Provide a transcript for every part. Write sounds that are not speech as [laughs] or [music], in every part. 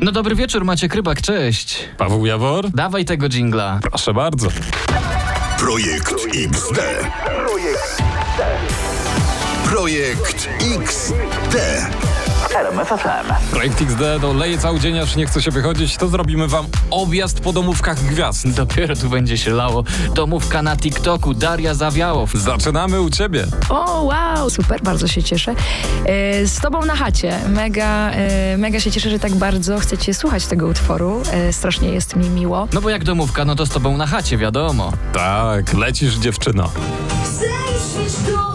No dobry wieczór, Macie Krybak, cześć. Paweł Jawor? Dawaj tego jingla. Proszę bardzo. Projekt XD. Projekt XD. Projekt XD to leje cały dzień, aż nie chce się wychodzić, to zrobimy wam objazd po domówkach gwiazd. Dopiero tu będzie się lało. Domówka na TikToku, Daria Zawiałow. Zaczynamy u ciebie. O, wow, super, bardzo się cieszę. E, z tobą na chacie. Mega, e, mega się cieszę, że tak bardzo chcecie słuchać tego utworu. E, strasznie jest mi miło. No bo jak domówka, no to z tobą na chacie, wiadomo. Tak, lecisz dziewczyno. Chcę już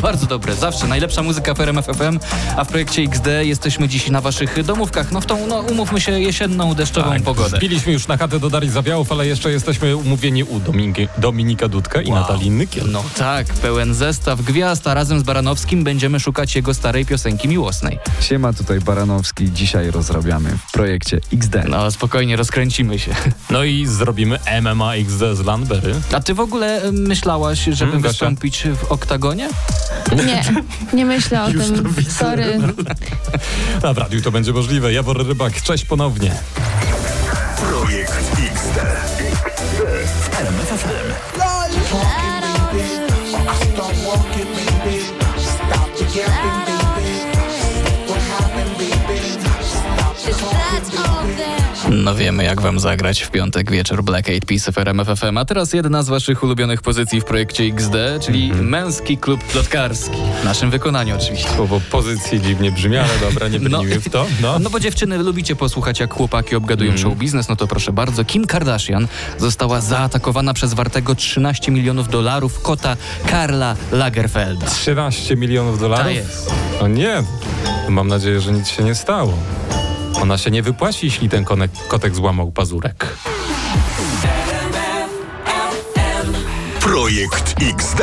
[laughs] Bardzo dobre, zawsze. Najlepsza muzyka w RMF FM, a w projekcie XD jesteśmy dziś na waszych domówkach. No w tą, no umówmy się, jesienną, deszczową pogodę. Wbiliśmy już na chatę do Darii Zawiałów, ale jeszcze jesteśmy umówieni u Dominiki, Dominika Dudka i Wow. Natalii Nykiel. No tak, pełen zestaw gwiazd, a razem z Baranowskim będziemy szukać jego starej piosenki miłosnej. Siema, tutaj Baranowski. Dzisiaj rozrabiamy w projekcie XD. No spokojnie, rozkręcimy się. [laughs] No i zrobimy MMA XD z Landberry. A ty w ogóle e, myślałaś, żeby Hmm, wystąpić w oktagonie? Nie, nie myślę o tym. Sorry. A w radiu to będzie możliwe. Jawor Rybak, cześć ponownie. Projekt XD. W RMF No wiemy, jak wam zagrać w piątek wieczór Black Eyed Peas w RMF FM. A teraz jedna z waszych ulubionych pozycji w projekcie XD, czyli męski klub plotkarski. W naszym wykonaniu oczywiście. Słowo pozycji dziwnie brzmi, ale dobra, nie [laughs] brnijmy w to. No. No bo dziewczyny lubicie posłuchać, jak chłopaki obgadują Mm. show biznes, no to proszę bardzo. Kim Kardashian została zaatakowana przez wartego 13 milionów dolarów kota Karla Lagerfelda. 13 milionów dolarów? Tak jest. O nie, mam nadzieję, że nic się nie stało. Ona się nie wypłaci, jeśli ten konek, kotek złamał pazurek. Projekt XD.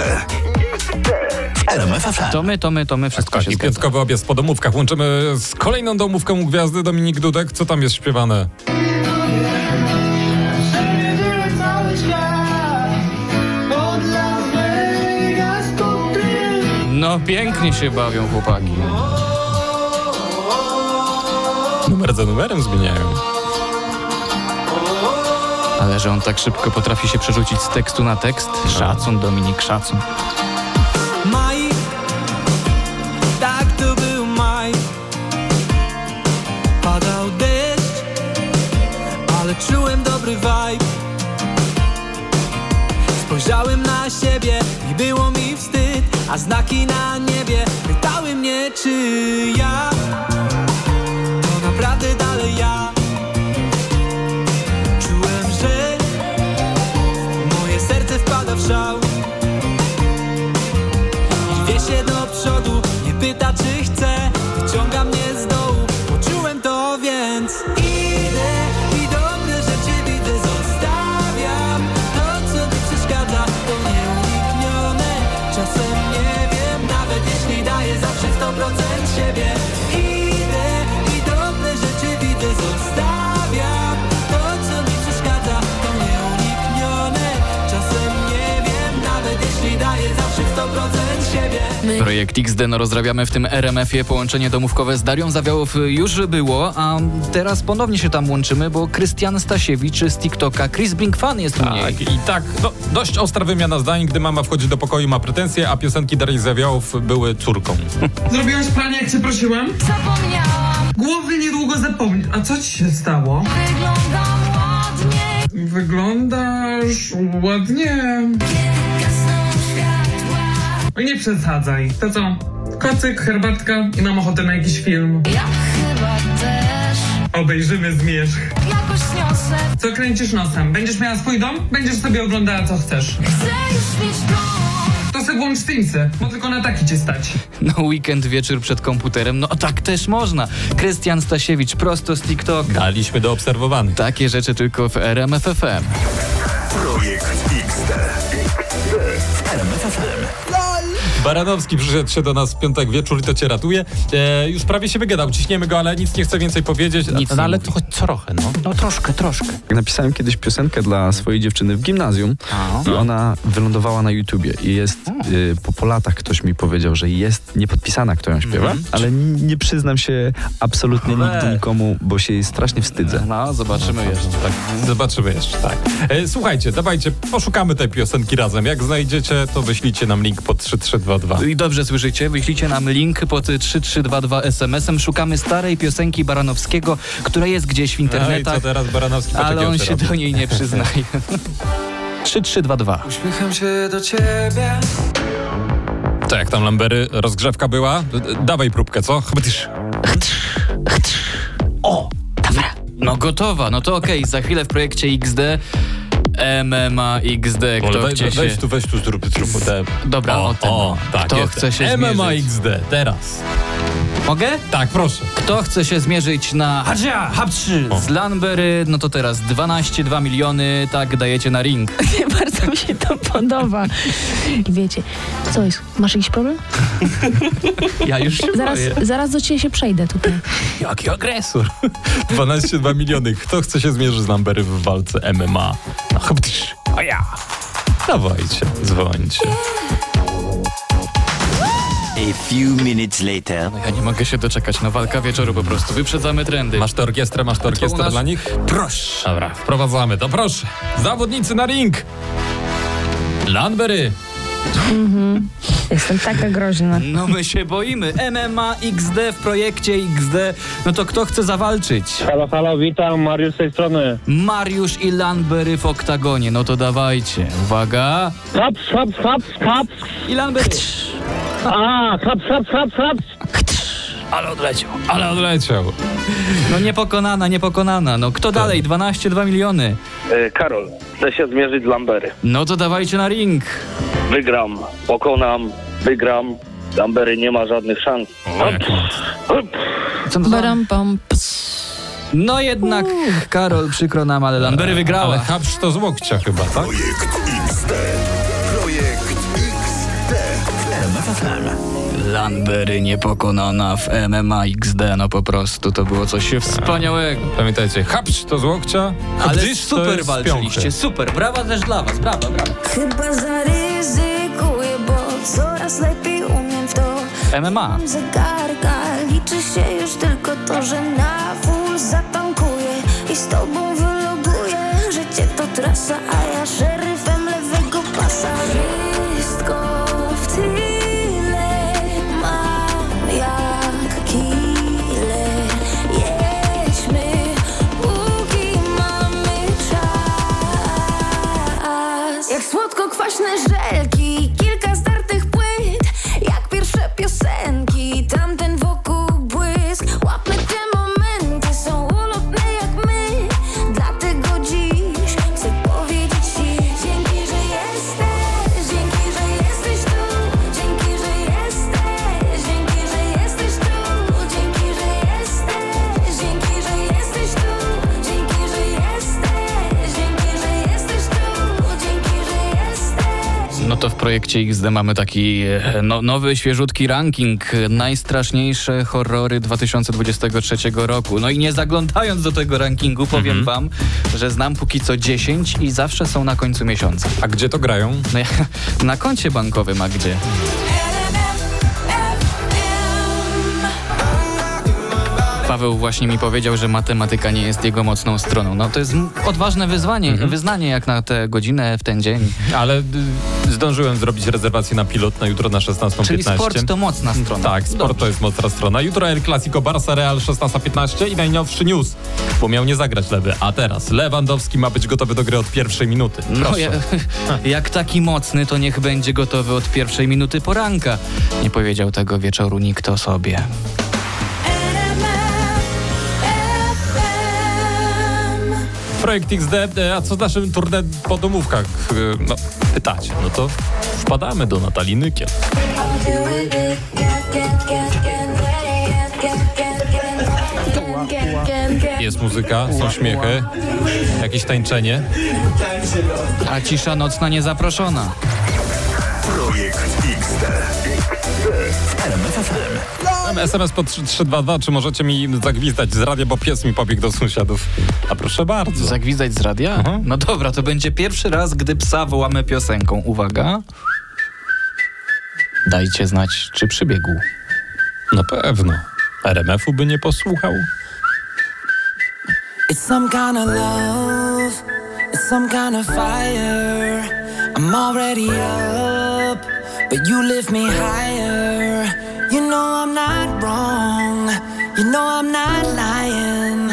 To my, to my, to my, wszystko się Tak, i zgadza. piątkowy objazd po domówkach. Łączymy z kolejną domówką gwiazdy Dominik Dudek. Co tam jest śpiewane? No pięknie się bawią chłopaki. Numer za numerem zmieniają. Ale że on tak szybko potrafi się przerzucić z tekstu na tekst. Szacun, Dominik, szacun. Maj, tak to był maj. Padał deszcz, ale czułem dobry vibe. Spojrzałem na siebie i było mi wstyd, a znaki na niebie pytały mnie, czy ja Projekt XD no rozrabiamy w tym RMF-ie. Połączenie domówkowe z Darią Zawiałow już było, a teraz ponownie się tam łączymy, bo Krystian Stasiewicz z TikToka, Chris Brink fan jest u niej. Tak, i tak, no, dość ostra wymiana zdań, gdy mama wchodzi do pokoju, ma pretensje, a piosenki Darii Zawiałow były córką. [laughs] Zrobiłaś pranie, jak cię prosiłem? Zapomniałam, Głowy niedługo zapomnisz. A co ci się stało? wyglądam ładnie Wyglądasz ładnie. Oj, Nie przesadzaj. To co? Kocyk, herbatka i mam ochotę na jakiś film. Ja chyba też Obejrzymy zmierzch. Jakoś niosę Co kręcisz nosem? Będziesz miała swój dom? Będziesz sobie oglądała co chcesz. Chcę już mieć dom To se włącz Teamsy, bo tylko na taki cię stać. No weekend, wieczór przed komputerem, no tak też można. Krystian Stasiewicz prosto z TikToka. Daliśmy do obserwowanych. Takie rzeczy tylko w RMF FM. Projekt XD. W RMF FM. Baranowski przyszedł się do nas w piątek wieczór i to cię ratuje. E, już prawie się wygadał, ciśniemy go, ale nic nie chce więcej powiedzieć. Nic no, ale to choć trochę, no. No troszkę, troszkę. Napisałem kiedyś piosenkę dla swojej dziewczyny w gimnazjum A. i ona wylądowała na YouTubie i jest, y, po, po latach ktoś mi powiedział, że jest niepodpisana, kto ją śpiewa, ale n- nie przyznam się absolutnie Ale. nigdy nikomu, bo się jej strasznie wstydzę. No, zobaczymy jeszcze. Tak, zobaczymy jeszcze, tak. E, słuchajcie, dawajcie, poszukamy tej piosenki razem. Jak znajdziecie, to wyślijcie nam link pod 3322. I dobrze słyszycie, wyślijcie nam link pod 3322 SMS-em. Szukamy starej piosenki Baranowskiego, która jest gdzieś w No i internetach, co teraz Baranowski ale on się robi. do niej nie przyznaje. [laughs] 3322. Uśmiecham się do ciebie. To jak tam Lambery, rozgrzewka była? Dawaj próbkę, co? Chbytysz. O, dobra. No gotowa, no to okej, za chwilę w projekcie XD MMA XD, kto weź, chce się... weź tu, weź tu, zrób, zrób te... Dobra, o, o ten. o, tak, Kto jest. chce się MMA zmierzyć? XD, teraz. Mogę? Tak, proszę. Kto chce się zmierzyć na Hadzia, Haptrzy z Lanbery, no to teraz 12, 2 miliony, tak dajecie na ring. [laughs] Bardzo mi się to podoba. I wiecie, co jest? Masz jakiś problem? [laughs] Ja już się Zaraz, boję. zaraz do ciebie się przejdę tutaj. Jaki agresor. [laughs] 12,2 miliony. Kto chce się zmierzyć z Lambery w walce MMA? No. A ja. Dawajcie, dzwońcie. A few minutes later. No ja nie mogę się doczekać, no walka wieczoru po prostu, wyprzedzamy trendy. Masz tę orkiestrę, masz tę orkiestrę dla nich? Proszę. Dobra, wprowadzamy to, proszę. Zawodnicy na ring. Landberry. Jestem taka groźna. No my się boimy. MMA XD w projekcie XD. No to kto chce zawalczyć? Halo, halo, witam, Mariusz z tej strony. Mariusz i Lanbery w oktagonie. No to dawajcie. Uwaga. Haps, haps, haps, haps. I Lanbery. A, haps, haps, haps, haps. Ale odleciał. Ale odleciał. No niepokonana, niepokonana. No kto dalej? 12, 2 miliony. E, Karol, chcę się zmierzyć z Lambery. No to dawajcie na ring. Wygram, pokonam, wygram. Lambery nie ma żadnych szans. O, jak. Co to za... Baram, pam, No jednak, Karol, przykro nam, ale Lanbery wygrała. Ale hapsz to z łokcia chyba, tak? Projekt FM. Lanbery niepokonana w MMA XD. No po prostu, to było coś wspaniałego. Pamiętajcie, hapsz to z łokcia, Ale super walczyliście, super. Brawa też dla was, brawa, brawa. Chyba zaryzykuję, bo coraz lepiej umiem w to MMA. Mam zegarka, liczy się już tylko to, że na full zatankuję I z tobą wyloguję, życie to trasa, a ja szeryfem lewego pasa Вечный projekcie XD mamy taki e, no, nowy, świeżutki ranking e, najstraszniejsze horrory 2023 roku. No i nie zaglądając do tego rankingu, powiem wam, że znam póki co 10 i zawsze są na końcu miesiąca. A gdzie to grają? No ja, na koncie bankowym, a gdzie? Paweł właśnie mi powiedział, że matematyka nie jest jego mocną stroną. No to jest odważne wyzwanie, Mhm. wyznanie jak na tę godzinę w ten dzień. Ale y, zdążyłem zrobić rezerwację na pilot na jutro na 16.15. Czyli sport to mocna strona. Tak, sport to jest mocna strona. Jutro El Clasico Barca Real 16.15 i najnowszy news, bo miał nie zagrać Lewy. A teraz Lewandowski ma być gotowy do gry od pierwszej minuty. No, Proszę. ja, [laughs] jak taki mocny, to niech będzie gotowy od pierwszej minuty poranka. Nie powiedział tego wieczoru nikt o sobie. Projekt XD, e, a co z naszym turnę po domówkach? E, No, pytacie. No to wpadamy do Natalii Nykiel. Jest muzyka, są śmiechy, jakieś tańczenie. A cisza nocna niezaproszona. Projekt XD. W RMF Mam SMS po 3322, czy możecie mi zagwizdać z radia, bo pies mi pobiegł do sąsiadów. A proszę bardzo. Zagwizdać z radia? Mhm. No dobra, to będzie pierwszy raz, gdy psa wołamy piosenką. Uwaga. Dajcie znać, czy przybiegł. Na pewno. RMF-u by nie posłuchał. It's some kind of love, it's some kind of fire. I'm already up, but you lift me higher. You know I'm not wrong, you know I'm not lying.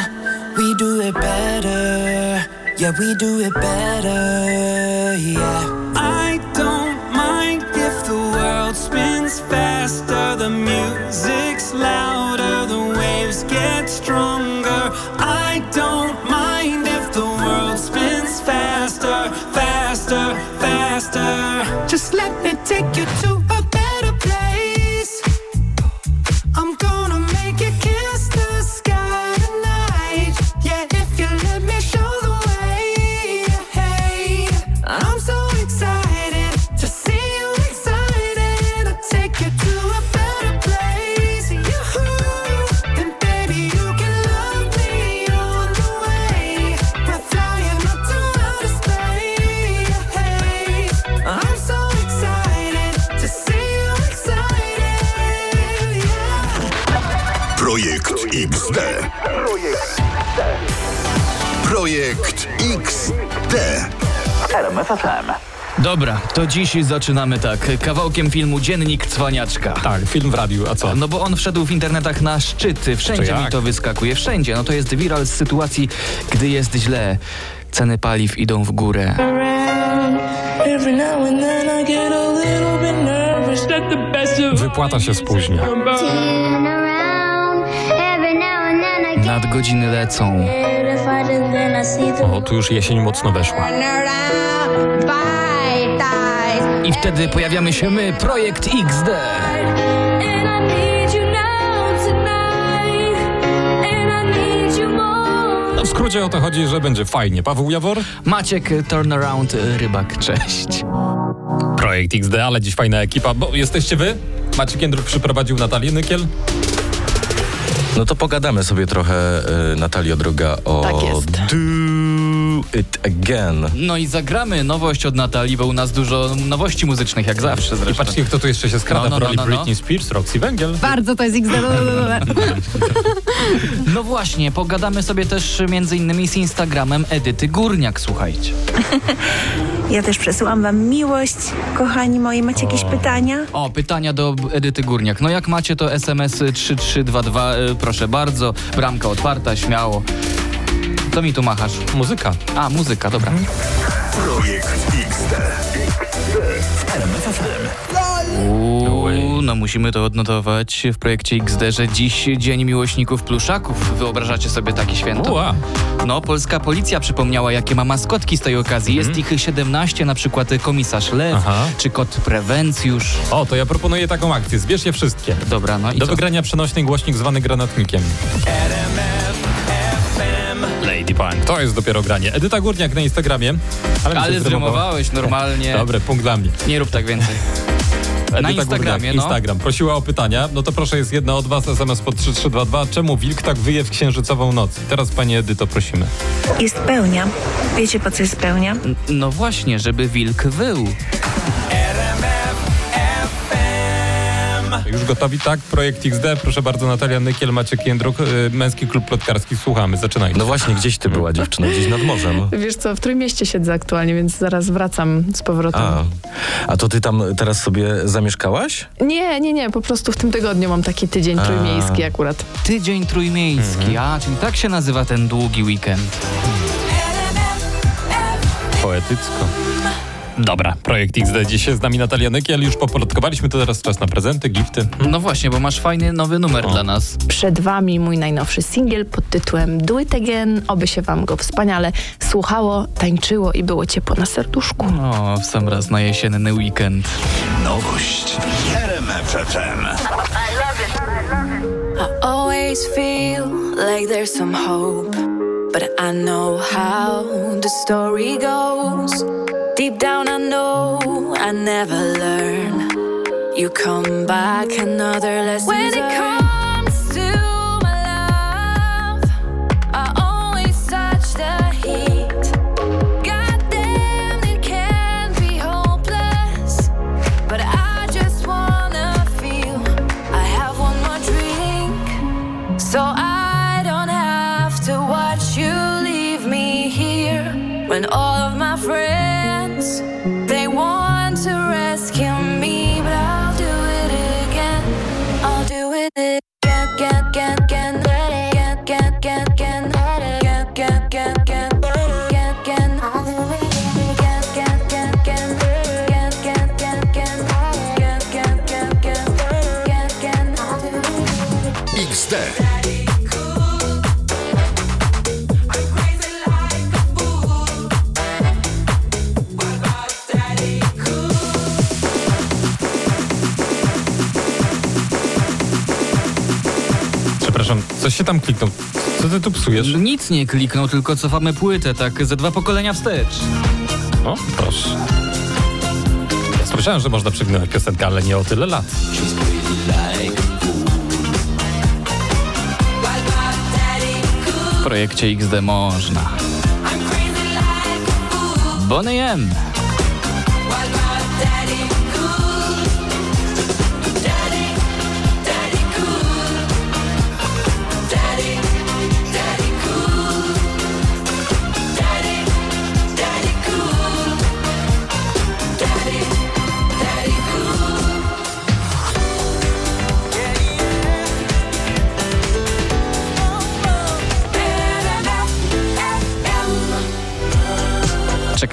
We do it better, yeah, we do it better, yeah. I don't mind if the world spins faster, the music's louder, the waves get stronger. I don't mind if the world spins faster, faster, faster. Just let me take you to to dziś zaczynamy tak. Kawałkiem filmu Dziennik Cwaniaczka. Tak, film w radiu, a co? No bo on wszedł w internetach na szczyty. Wszędzie mi to wyskakuje. Wszędzie. No to jest viral z sytuacji, gdy jest źle. Ceny paliw idą w górę. Wypłata się spóźnia. Nadgodziny lecą. O, tu już jesień mocno weszła. I wtedy pojawiamy się my, projekt XD. No w skrócie o to chodzi, że będzie fajnie. Paweł Jawor? Maciek Turnaround Rybak, cześć. Projekt XD, ale dziś fajna ekipa, bo jesteście wy? Maciek Jędruk przyprowadził Natalię Nykiel. No to pogadamy sobie trochę, y, Natalio droga, o Tak jest. Do It Again. No i zagramy nowość od Natalii, bo u nas dużo nowości muzycznych, jak zawsze I zresztą. patrzcie, kto tu jeszcze się skrada No, no, w roli no, no, no. Britney Spears, Roxy Węgiel. Bardzo to jest XD. [laughs] No właśnie, pogadamy sobie też między innymi z Instagramem Edyty Górniak, słuchajcie. [laughs] Ja też przesyłam wam miłość, kochani moi. Macie jakieś pytania? O, pytania do Edyty Górniak. No jak macie to SMS 3322, y, proszę bardzo. Bramka otwarta, śmiało. To mi tu machasz. Muzyka. A, muzyka, dobra. Projekt XD. Uuu, no musimy to odnotować w projekcie XD, że dziś Dzień Miłośników Pluszaków. Wyobrażacie sobie takie święto? Ua. No, polska policja przypomniała, jakie ma maskotki z tej okazji. Jest ich 17, na przykład komisarz Lew, Mhm. Aha. czy kot Prewencjusz. O, to ja proponuję taką akcję. Zbierz je wszystkie. Dobra, no i Do co? wygrania przenośny głośnik zwany granatnikiem. Lady Punk. To jest dopiero granie. Edyta Górniak na Instagramie. Ale zrymowało. zrymowałeś normalnie. [laughs] Dobry, punkt dla mnie. Nie rób tak więcej. Edyta Instagramie, Górniak, no. Instagram. Prosiła o pytania. No to proszę, jest jedna od was, SMS pod 3322. Czemu wilk tak wyje w księżycową noc? I teraz pani Edyto prosimy. Jest pełnia. Wiecie po co jest pełnia? No właśnie, żeby wilk wył. Już gotowi? Tak, projekt XD. Proszę bardzo, Natalia Nykiel, Maciek Jędruk, y, Męski Klub Plotkarski. Słuchamy, zaczynajcie. No właśnie, gdzieś ty była dziewczyna, gdzieś nad morzem. Wiesz co, w Trójmieście siedzę aktualnie, więc zaraz wracam z powrotem. A, a to ty tam teraz sobie zamieszkałaś? Nie, nie, nie, po prostu w tym tygodniu mam taki tydzień A. trójmiejski akurat. Tydzień trójmiejski, a czyli tak się nazywa ten długi weekend. Poetycko. Dobra, projekt XD. Dzisiaj z nami Natalia Nykiel. Już poplotkowaliśmy, to teraz czas na prezenty, gifty. No właśnie, bo masz fajny nowy numer dla nas. Przed wami mój najnowszy singiel pod tytułem Do It Again. Oby się wam go wspaniale słuchało, tańczyło i było ciepło na serduszku. O, w sam raz na jesienny weekend. Nowość RMFFM. I always feel like there's some hope, but I know how the story goes. Deep down, I know I never learn. You come back, another lesson. When it comes Przepraszam, coś się tam kliknął. Co ty tu psujesz? Nic nie kliknął, tylko cofamy płytę, tak ze dwa pokolenia wstecz. O, proszę. Słyszałem, że można przegnąć piosenkę, ale nie o tyle lat. W projekcie XD można. Bonnie M.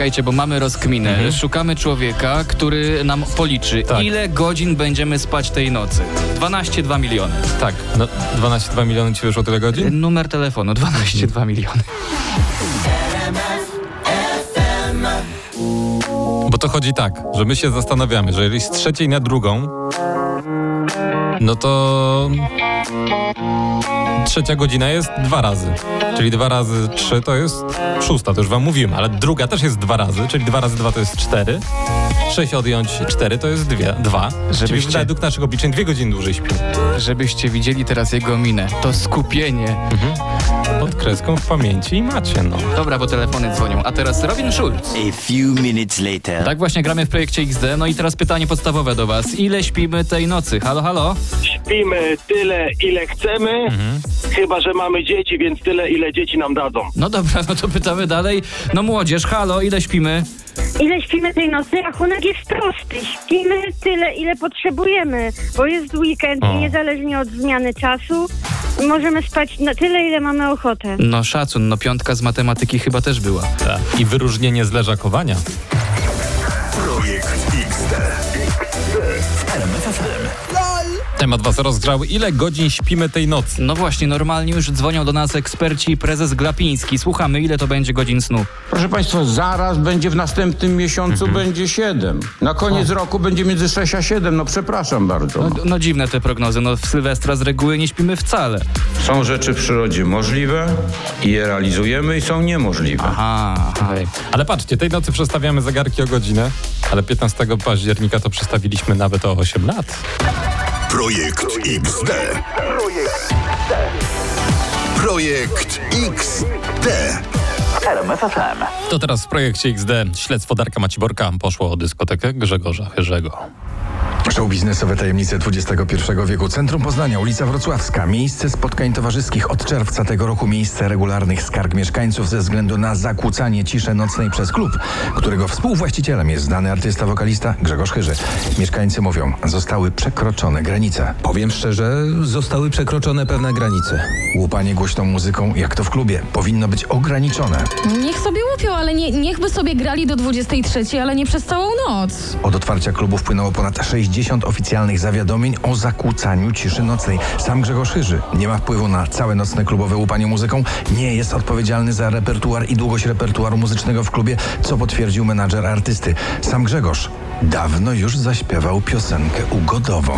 Czekajcie, bo mamy rozkminę. Szukamy człowieka, który nam policzy, Tak. ile godzin będziemy spać tej nocy. 12,2 miliony. Tak, no 12,2 miliony ci wyszło tyle godzin? Numer telefonu 12,2 miliony. Bo to chodzi tak, że my się zastanawiamy, że jeżeli z trzeciej na drugą, no to trzecia godzina jest dwa razy. Czyli dwa razy trzy to jest szósta, to już wam mówiłem, ale druga też jest dwa razy, czyli dwa razy dwa to jest cztery. Sześć odjąć cztery to jest dwie, dwa. Czyli Żebyście- według naszych obliczeń dwie godziny dłużej śpi. Żebyście widzieli teraz jego minę. To skupienie. Pod kreską w pamięci i macie, no. Dobra, bo telefony dzwonią. A teraz Robin Schulz. A few minutes later. Tak właśnie gramy w projekcie XD. No i teraz pytanie podstawowe do was. Ile śpimy tej nocy? Halo, halo? Śpimy tyle, ile chcemy, chyba że mamy dzieci, więc tyle, ile dzieci nam dadzą. No dobra, [laughs] no to pytamy dalej. No młodzież, halo, ile śpimy? Ile śpimy tej nocy? Rachunek jest prosty. Śpimy tyle, ile potrzebujemy, bo jest weekend O. i niezależnie od zmiany czasu możemy spać na tyle, ile mamy ochotę. No szacun, no piątka z matematyki chyba też była. Tak. I wyróżnienie z leżakowania. Projekt XD. Temat was rozgrzał. Ile godzin śpimy tej nocy? No właśnie, normalnie już dzwonią do nas eksperci i prezes Glapiński. Słuchamy, ile to będzie godzin snu. Proszę Państwa, zaraz będzie w następnym miesiącu będzie 7. Na koniec roku będzie między 6 a 7. No przepraszam bardzo. No, no dziwne te prognozy, no w Sylwestra z reguły nie śpimy wcale. Są rzeczy w przyrodzie możliwe i je realizujemy i są niemożliwe. Aha. Ale patrzcie, tej nocy przestawiamy zegarki o godzinę, ale 15 października to przestawiliśmy nawet o 8 lat. Projekt XD. Projekt XD. To teraz w projekcie XD śledztwo Darka Maciborka poszło o dyskotekę Grzegorza Chyrzego. Show biznesowe tajemnice XXI wieku. Centrum Poznania, ulica Wrocławska. Miejsce spotkań towarzyskich od czerwca tego roku. Miejsce regularnych skarg mieszkańców ze względu na zakłócanie ciszy nocnej przez klub, którego współwłaścicielem jest znany artysta, wokalista Grzegorz Chyży. Mieszkańcy mówią, zostały przekroczone granice. Powiem szczerze, zostały przekroczone pewne granice. Łupanie głośną muzyką, jak to w klubie, powinno być ograniczone. Niech sobie łupią, ale nie, niechby sobie grali do 23, ale nie przez całą noc. Od otwarcia klubu wpłynęło ponad 60 oficjalnych zawiadomień o zakłócaniu ciszy nocnej. Sam Grzegorz Chyży nie ma wpływu na całe nocne klubowe łupanie muzyką, nie jest odpowiedzialny za repertuar i długość repertuaru muzycznego w klubie, co potwierdził menadżer artysty. Sam Grzegorz dawno już zaśpiewał piosenkę ugodową.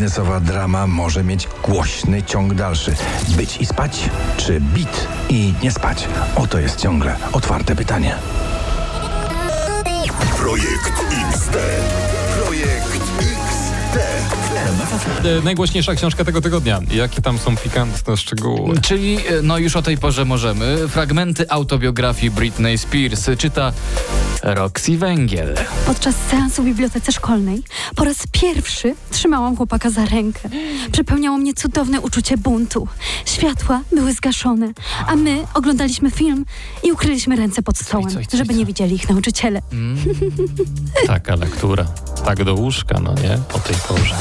Biznesowa drama może mieć głośny ciąg dalszy. Być i spać, czy bit i nie spać? Oto jest ciągle otwarte pytanie. Projekt XD. Projekt XD. E, Najgłośniejsza książka tego tygodnia. Jakie tam są pikantne szczegóły? Czyli, e, no już o tej porze możemy. Fragmenty autobiografii Britney Spears czyta Roxy Węgiel. Podczas seansu w bibliotece szkolnej po raz pierwszy trzymałam chłopaka za rękę. Przepełniało mnie cudowne uczucie buntu. Światła były zgaszone, a my oglądaliśmy film i ukryliśmy ręce pod stołem, żeby nie widzieli ich nauczyciele. Taka lektura. Tak do łóżka, no nie? O tej porze.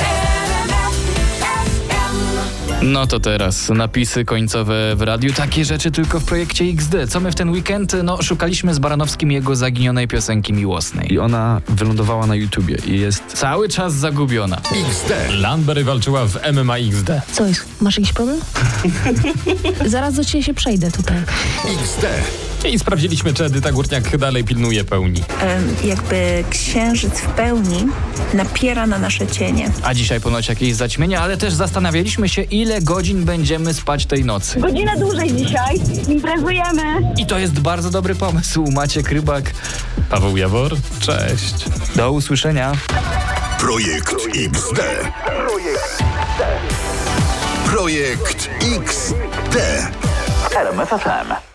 No to teraz napisy końcowe w radiu. Takie rzeczy tylko w projekcie XD. Co my w ten weekend? No, szukaliśmy z Baranowskim jego zaginionej piosenki miłosnej. I ona wylądowała na YouTubie i jest... Cały czas zagubiona. XD. Landberry walczyła w MMA XD. Co jest? Masz jakiś problem? [laughs] Zaraz do ciebie się przejdę tutaj. XD. I sprawdziliśmy, czy Edyta Górniak dalej pilnuje pełni. Jakby księżyc w pełni napiera na nasze cienie. A dzisiaj ponoć jakieś zaćmienie, ale też zastanawialiśmy się, ile godzin będziemy spać tej nocy. Godzinę dłużej dzisiaj. Imprezujemy. I to jest bardzo dobry pomysł. Maciek Rybak. Paweł Jawor, cześć. Do usłyszenia. Projekt XD. Projekt XD. RMF FM.